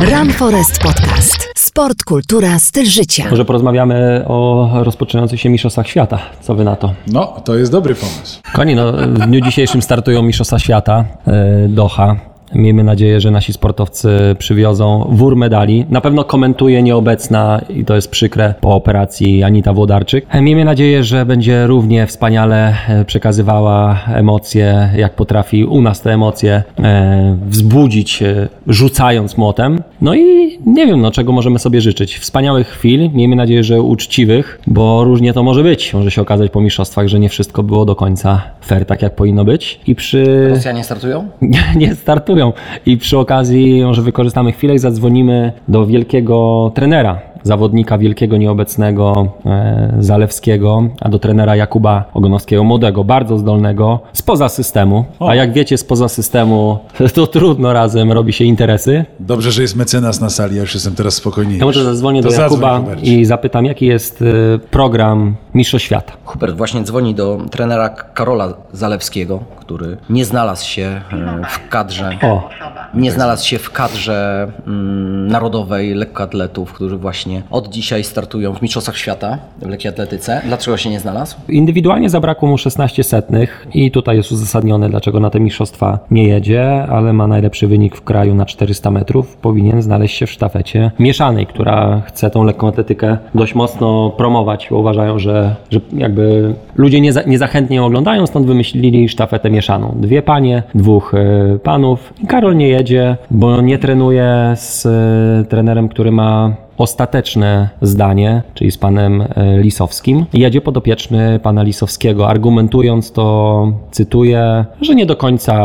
Run Forest Podcast. Sport, kultura, styl życia. Może porozmawiamy o rozpoczynających się Mistrzostwach Świata. Co wy na to? No, to jest dobry pomysł. Koni, no, w dniu dzisiejszym startują Mistrzostwa Świata e, Doha. Miejmy nadzieję, że nasi sportowcy przywiozą wór medali. Na pewno komentuje nieobecna i to jest przykre po operacji Anita Włodarczyk. Miejmy nadzieję, że będzie równie wspaniale przekazywała emocje, jak potrafi u nas te emocje e, wzbudzić, e, rzucając młotem. No i nie wiem, no, czego możemy sobie życzyć. Wspaniałych chwil, miejmy nadzieję, że uczciwych, bo różnie to może być. Może się okazać po mistrzostwach, że nie wszystko było do końca fair, tak jak powinno być. I przy Rosjanie startują? nie, nie startują. I przy okazji może wykorzystamy chwilę i zadzwonimy do wielkiego trenera, zawodnika wielkiego nieobecnego e, Zalewskiego, a do trenera Jakuba Ogonowskiego, młodego, bardzo zdolnego, spoza systemu. A jak wiecie, spoza systemu to trudno razem robi się interesy. Dobrze, że jest mecenas na sali, ja już jestem teraz spokojniejszy. Ja może zadzwonię To do Jakuba i zapytam, jaki jest e, program Mistrzostw Świata. Hubert właśnie dzwoni do trenera Karola Zalewskiego, który nie znalazł się e, w kadrze. O, Nie znalazł się w kadrze mm, narodowej lekkoatletów, którzy właśnie od dzisiaj startują w Mistrzostwach Świata w lekkiej atletyce. Dlaczego się nie znalazł? Indywidualnie zabrakło mu 16 setnych i tutaj jest uzasadnione, dlaczego na te mistrzostwa nie jedzie, ale ma najlepszy wynik w kraju na 400 metrów. Powinien znaleźć się w sztafecie mieszanej, która chce tą lekką atletykę dość mocno promować, bo uważają, że, że jakby ludzie nie, za, niezachętnie ją oglądają, stąd wymyślili sztafetę mieszaną. Dwie panie, dwóch e, panów. I Karol nie jedzie, bo nie trenuje z e, trenerem, który ma ostateczne zdanie, czyli z panem e, Lisowskim. Jedzie podopieczny pana Lisowskiego, argumentując to, cytuję, że nie do końca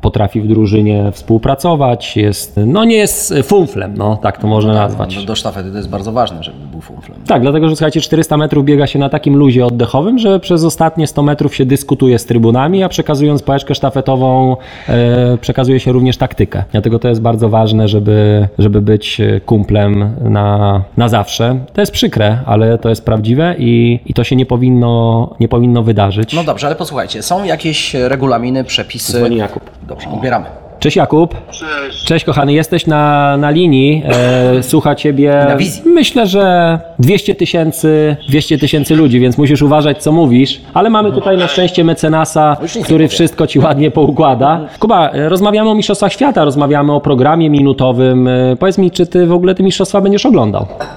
potrafi w drużynie współpracować, jest, no nie jest funflem, no tak to można nazwać. Do, do sztafety to jest bardzo ważne, żeby był funflem. Tak, dlatego że słuchajcie, 400 metrów biega się na takim luzie oddechowym, że przez ostatnie 100 metrów się dyskutuje z trybunami, a przekazując pałeczkę sztafetową e, przekazuje się również taktykę. Dlatego to jest bardzo ważne, żeby, żeby być e, kumplem na, na zawsze. To jest przykre, ale to jest prawdziwe i, i to się nie powinno, nie powinno wydarzyć. No dobrze, ale posłuchajcie, są jakieś regulaminy, przepisy. Dzwoni Jakub. Dobrze, odbieramy. Cześć Jakub. Cześć. Cześć kochany, jesteś na, na linii, e, słucha ciebie. Na wizji. Myślę, że 200 tysięcy 200 tysięcy ludzi, więc musisz uważać co mówisz, ale mamy tutaj na szczęście mecenasa, nie który wszystko ci ładnie poukłada. Kuba, e, rozmawiamy o Mistrzostwach Świata, rozmawiamy o programie minutowym. E, Powiedz mi, czy ty w ogóle te mistrzostwa będziesz oglądał? E,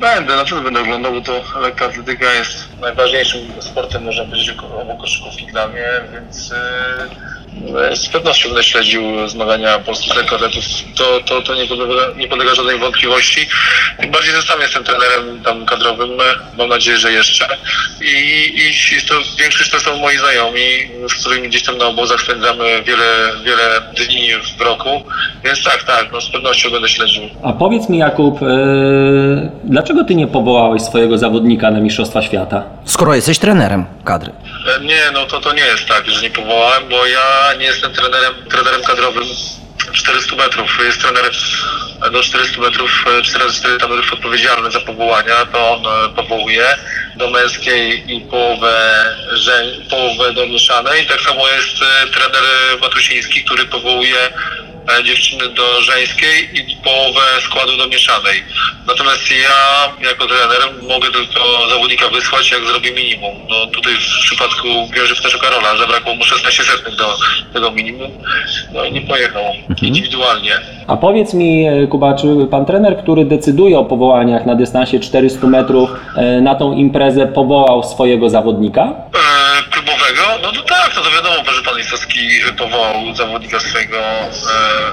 Będę, na pewno będę oglądał, bo to lekka atletyka jest najważniejszym sportem, można powiedzieć, obok koszykówki dla mnie, więc e, z pewnością będę śledził zmagania polskich lekkoatletów. To, to, to nie, podlega, nie podlega żadnej wątpliwości. Tym bardziej, że sam jestem trenerem tam kadrowym, mam nadzieję, że jeszcze. I, i jest to, większość to są moi znajomi, z którymi gdzieś tam na obozach spędzamy wiele, wiele dni w roku. Więc tak, tak, no z pewnością będę śledził. A powiedz mi Jakub, e, dlaczego ty nie powołałeś swojego zawodnika na Mistrzostwa Świata? Skoro jesteś trenerem kadry. E, Nie, no to, to nie jest tak, że nie powołałem, bo ja nie jestem trenerem, trenerem kadrowym 400 metrów. Jest trener e, do 400 metrów, e, 400 metrów odpowiedzialny za powołania, to on e, powołuje do męskiej i połowę, połowę do mieszanej. Tak samo jest e, trener Matusiński, który powołuje e, dziewczyny do żeńskiej i połowę składu do mieszanej. Natomiast ja jako trener mogę tylko zawodnika wysłać, jak zrobię minimum. No tutaj w przypadku Grzegorza Karola zabrakło mu 16 setnych do tego minimum. No i nie pojechał indywidualnie. A powiedz mi, e, Kuba, czy pan trener, który decyduje o powołaniach na dystansie 400 metrów e, na tą imprezę, powołał swojego zawodnika? E, klubowego? No to tak, no to wiadomo, że Lisowski powołał zawodnika swojego e,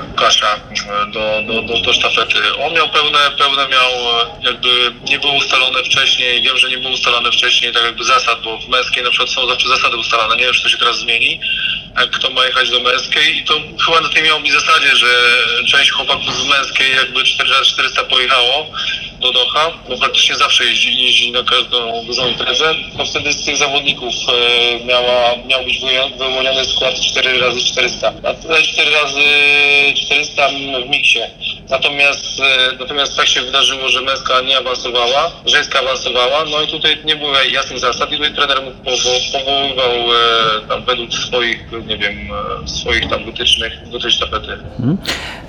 Łukasza e, do, do, do, do sztafety. On miał pełne, pełne miał e, jakby nie było ustalone wcześniej, wiem, że nie było ustalone wcześniej tak jakby zasad, bo w męskiej na przykład są zawsze zasady ustalane, nie wiem, czy to się teraz zmieni, e, kto ma jechać do męskiej i to chyba na tej miało być zasadzie, że część chłopaków z męskiej jakby 4 400 pojechało, do Doha, bo praktycznie zawsze jeździ, jeździ na każdą dużą imprezę. No wtedy z tych zawodników e, miała, miał być wyłoniony skład 4 razy 400 a tutaj 4 razy 400 w miksie. Natomiast, e, natomiast tak się wydarzyło, że męska nie awansowała, żeńska awansowała, no i tutaj nie było jasnych zasad i tutaj trener mu powo- powoływał e, tam według swoich, nie wiem, e, swoich tam wytycznych do tej.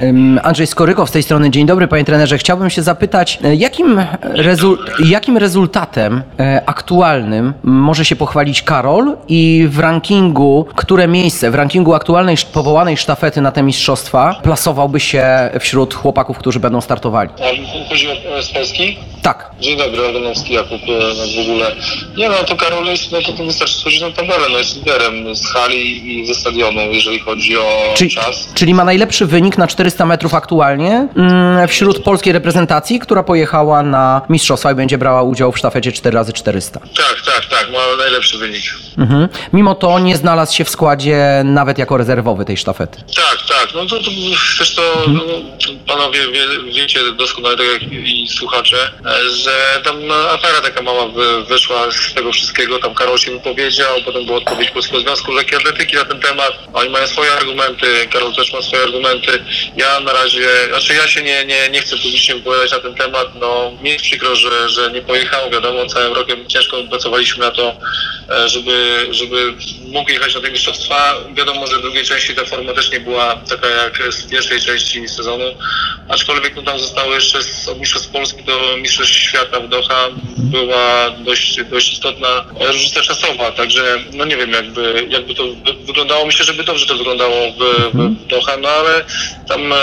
Ym, Andrzej Skoryko z tej strony. Dzień dobry panie trenerze. Chciałbym się zapytać, e, jakim, rezu- jakim rezultatem e, aktualnym może się pochwalić Karol i w rankingu, które miejsce w rankingu aktualnej powołanej sztafety na te mistrzostwa plasowałby się wśród chłopaków, którzy będą startowali? A chodzi o z Polski? Tak. Dzień dobry, Ogonowski Jakub w ogóle. Nie no, to Karol jest, no to, to wystarczy spojrzeć na tabelę, no jest liderem z hali i ze stadionu, jeżeli chodzi o Czyli, czas. czyli ma najlepszy wynik na 400 metrów aktualnie mm, wśród polskiej reprezentacji, która pojechała na mistrzostwa i będzie brała udział w sztafecie 4x400. Tak, tak, tak, ma najlepszy wynik. Mhm. Mimo to nie znalazł się w składzie nawet jako rezerwowy tej sztafety. Tak, tak, no to, to też to no, panowie wie, wiecie doskonale, tak jak i słuchacze, e, że tam no, afera taka mała wy, wyszła z tego wszystkiego, tam Karol się wypowiedział, potem była odpowiedź Polskiego Związku Lekkiej Atletyki na ten temat, oni mają swoje argumenty, Karol też ma swoje argumenty, ja na razie, znaczy ja się nie, nie, nie chcę publicznie wypowiadać na ten temat, no mi jest przykro, że, że nie pojechałem, wiadomo, całym rokiem ciężko pracowaliśmy na to, e, żeby, żeby mógł jechać na te mistrzostwa. Wiadomo, że w drugiej części ta forma też nie była taka jak z pierwszej części sezonu, aczkolwiek no, tam zostało jeszcze z, od Mistrzostw Polski do Mistrzostw Świata w Doha. Była dość, dość istotna różnica czasowa, także no nie wiem jakby, jakby to wy- wyglądało. Myślę, żeby dobrze to wyglądało w, w Doha, no ale tam e,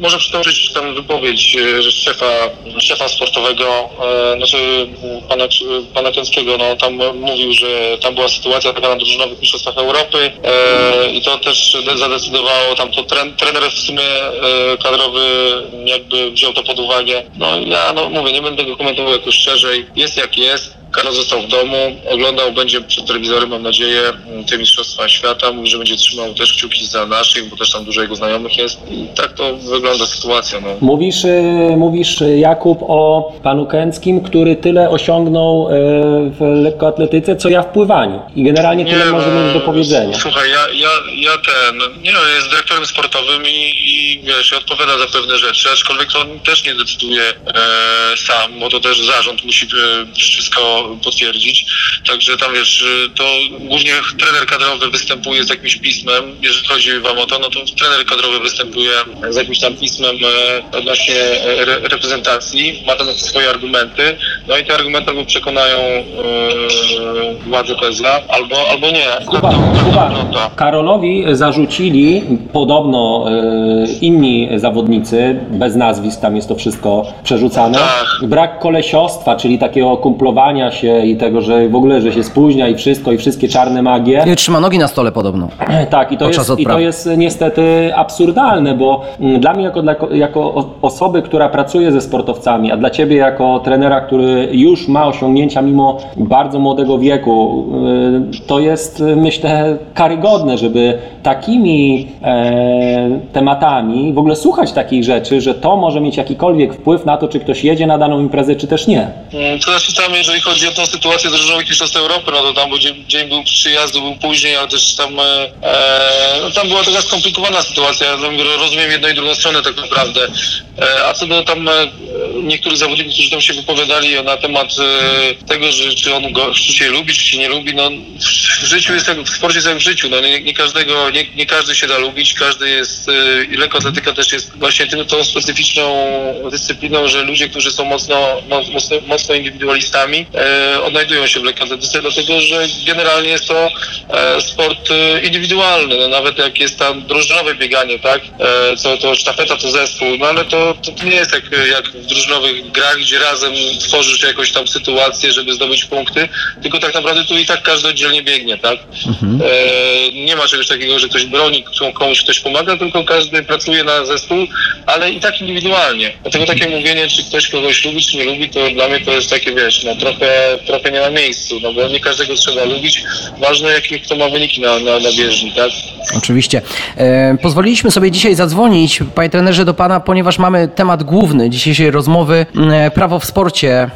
można przytoczyć tam wypowiedź e, szefa, szefa sportowego, e, znaczy pana, pana Kęckiego, no tam mówił, że tam była sytuacja taka na drużynowych mistrzostwach Europy e, i to też zadecydowało, tam to tren, trener w sumie e, kadrowy jakby wziął to pod uwagę. No ja no mówię, nie będę tego komentował jakoś szerzej, jest jak jest. Karol został w domu, oglądał, będzie przed telewizorem, mam nadzieję, te Mistrzostwa Świata. Mówi, że będzie trzymał też kciuki za naszych, bo też tam dużo jego znajomych jest. I tak to wygląda sytuacja. No. Mówisz, y, mówisz y, Jakub o panu Kęckim, który tyle osiągnął y, w lekkoatletyce, co ja w pływaniu. I generalnie tyle może mieć do powiedzenia. Słuchaj, ja, ja, ja ten, nie no, jest dyrektorem sportowym i, i wiesz, odpowiada za pewne rzeczy, aczkolwiek to on też nie decyduje e, sam, bo to też zarząd musi e, wszystko potwierdzić. Także tam wiesz, e, to głównie trener kadrowy występuje z jakimś pismem, jeżeli chodzi wam o to, no to trener kadrowy występuje z jakimś tam pismem e, odnośnie e, re, reprezentacji, ma tam swoje argumenty, no i te argumenty albo przekonają e, władze PSA, albo, albo nie. Kuba, Kuba. Karolowi zarzucili podobno y, inni zawodnicy, bez nazwisk, tam jest to wszystko przerzucane, Tak. brak kolesiostwa, czyli takiego kumplowania się i tego, że w ogóle, że się spóźnia i wszystko, i wszystkie czarne magie. Nie trzyma nogi na stole podobno. Tak, i to, jest, i to jest niestety absurdalne, bo mm, dla mnie jako, dla, jako osoby, która pracuje ze sportowcami, a dla Ciebie jako trenera, który już ma osiągnięcia mimo bardzo młodego wieku, y, to jest y, myślę karygodne, żeby takimi e, tematami w ogóle słuchać takich rzeczy, że to może mieć jakikolwiek wpływ na to, czy ktoś jedzie na daną imprezę, czy też nie. Mm, To znaczy tam, jeżeli chodzi o tą sytuację drużynowych mistrzostw Europy, no to tam był dzień, dzień był przyjazdu, był później, ale też tam, e, no tam była taka skomplikowana sytuacja. Rozumiem jedną i drugą stronę tak naprawdę. E, a co do tam e, niektórych zawodników, którzy tam się wypowiadali na temat e, tego, że czy on go czy się lubi, czy się nie lubi, no w życiu jest jak, w sporcie jest jak w życiu, no nie, nie każdego, nie, nie każdy się da lubić, każdy jest, e, lekkoatletyka też jest właśnie tym, tą specyficzną dyscypliną, że ludzie, którzy są mocno, mo- mocno, mocno indywidualistami, e, odnajdują się w lekkoatletyce, dlatego że generalnie jest to e, sport e, indywidualny, no, nawet jak jest tam drużynowe bieganie, tak, e, co to sztafeta to zespół, no ale to, to, nie jest jak, jak w drużynowych grach, gdzie razem tworzysz jakąś tam sytuację, żeby zdobyć punkty, tylko tak naprawdę tu i tak każdy oddzielnie biegnie, tak. E, nie ma czegoś takiego, że ktoś broni, komuś ktoś pomaga, tylko każdy pracuje na zespół, ale i tak indywidualnie. Dlatego takie mówienie, czy ktoś kogoś lubi, czy nie lubi, to dla mnie to jest takie, wiesz, no trochę, nie na miejscu, no bo nie każdego trzeba lubić. Ważne, jakie kto ma wyniki na, na, na bieżni, tak? Oczywiście. E, pozwoliliśmy sobie dzisiaj zadzwonić, panie trenerze, do pana, ponieważ mamy temat główny dzisiejszej rozmowy. Prawo w sporcie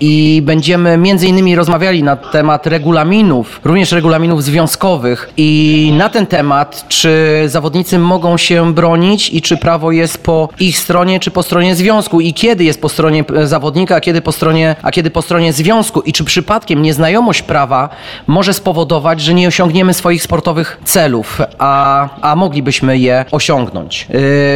i będziemy między innymi rozmawiali na temat regulaminów, również regulaminów związkowych i na ten temat, czy zawodnicy mogą się bronić i czy prawo jest po ich stronie, czy po stronie związku i kiedy jest po stronie e, zawodnika, a kiedy po stronie, a kiedy po stronie związku i czy przypadkiem nieznajomość prawa może spowodować, że nie osiągniemy swoich sportowych celów, a, a moglibyśmy je osiągnąć.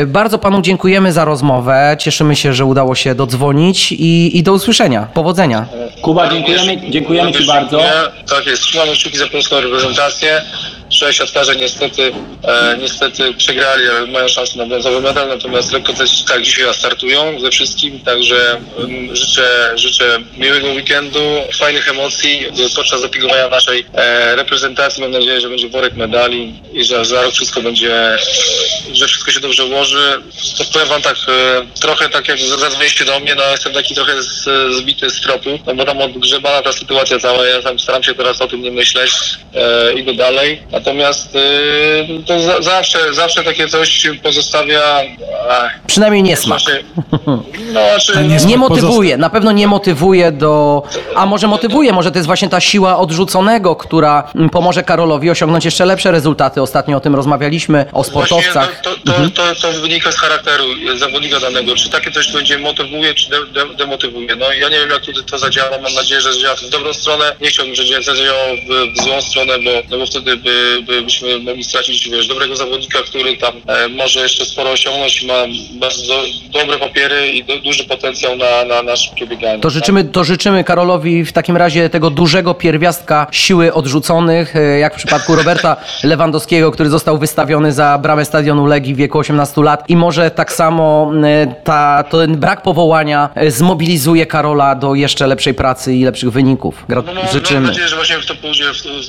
Yy, bardzo panu dziękujemy za rozmowę. Cieszymy się, że udało się dodzwonić i, i do usłyszenia. Powodzenia. Kuba, dziękujemy, dziękujemy Ci bardzo. Tak jest, trzymamy kciuki za polską reprezentację. Siatkarze niestety, e, niestety przegrali, ale mają szansę na brązowy medal, natomiast lekko też tak dzisiaj startują ze wszystkim, także mm, życzę, życzę miłego weekendu, fajnych emocji podczas zapiegowania naszej e, reprezentacji. Mam nadzieję, że będzie worek medali i że za rok wszystko będzie, że wszystko się dobrze ułoży. To powiem wam tak, e, trochę tak jak zadzwoniliście do mnie, no jestem taki trochę z, zbity z tropu, no bo tam odgrzebana ta sytuacja cała, ja tam staram się teraz o tym nie myśleć, e, idę dalej. Natomiast e, to za, zawsze, zawsze takie coś pozostawia. Ach, Przynajmniej nie smak. znaczy, no, znaczy, nie Nie motywuje, na pewno nie motywuje do. A może motywuje, może to jest właśnie ta siła odrzuconego, która mm, pomoże Karolowi osiągnąć jeszcze lepsze rezultaty. Ostatnio o tym rozmawialiśmy, o sportowcach. Właśnie to, to, to, to, to wynika z charakteru zawodnika danego. Czy takie coś będzie motywuje, czy de, de, demotywuje. No ja nie wiem, jak tutaj to zadziała. Mam nadzieję, że zadziała w dobrą stronę. Nie chciałbym, żeby zadziałało w, w złą stronę, bo, no bo wtedy by, byśmy mogli stracić wiesz, dobrego zawodnika, który tam e, może jeszcze sporo osiągnąć i ma bardzo do, dobre papiery i do, duży potencjał na, na, na szybkie bieganie. To życzymy, to życzymy Karolowi w takim razie tego dużego pierwiastka siły odrzuconych, e, jak w przypadku Roberta Lewandowskiego, który został wystawiony za bramę stadionu Legii w wieku 18 lat i może tak samo e, ta, ten brak powołania e, zmobilizuje Karola do jeszcze lepszej pracy i lepszych wyników. Gra- No, no, Mam Życzymy. nadzieję, że właśnie to pójdzie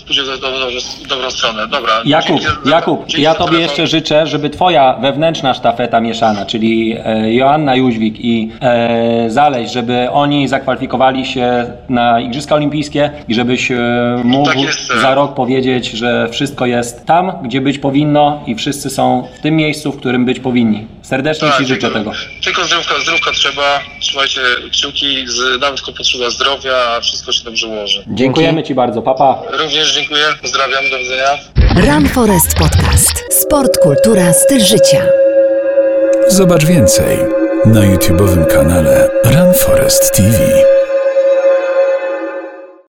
pójdzie w, dobrą- w dobrą stronę. Dobra. Jakub, dzięki Jakub, dzięki ja Tobie jeszcze życzę, żeby Twoja wewnętrzna sztafeta mieszana, czyli e, Joanna Jóźwik i e, Zaleś, żeby oni zakwalifikowali się na Igrzyska Olimpijskie i żebyś e, mógł Tak jest. za rok powiedzieć, że wszystko jest tam, gdzie być powinno i wszyscy są w tym miejscu, w którym być powinni. Serdecznie Tak, Ci życzę tylko, tego. Tylko zdrówka, zdrówka trzeba. Trzymajcie kciuki, z, nam tylko potrzeba zdrowia, a wszystko się dobrze ułoży. Dziękujemy Ci bardzo, papa. Również dziękuję, pozdrawiam, do widzenia. Run Forest Podcast. Sport, kultura, styl życia. Zobacz więcej na YouTubowym kanale Run Forest TV.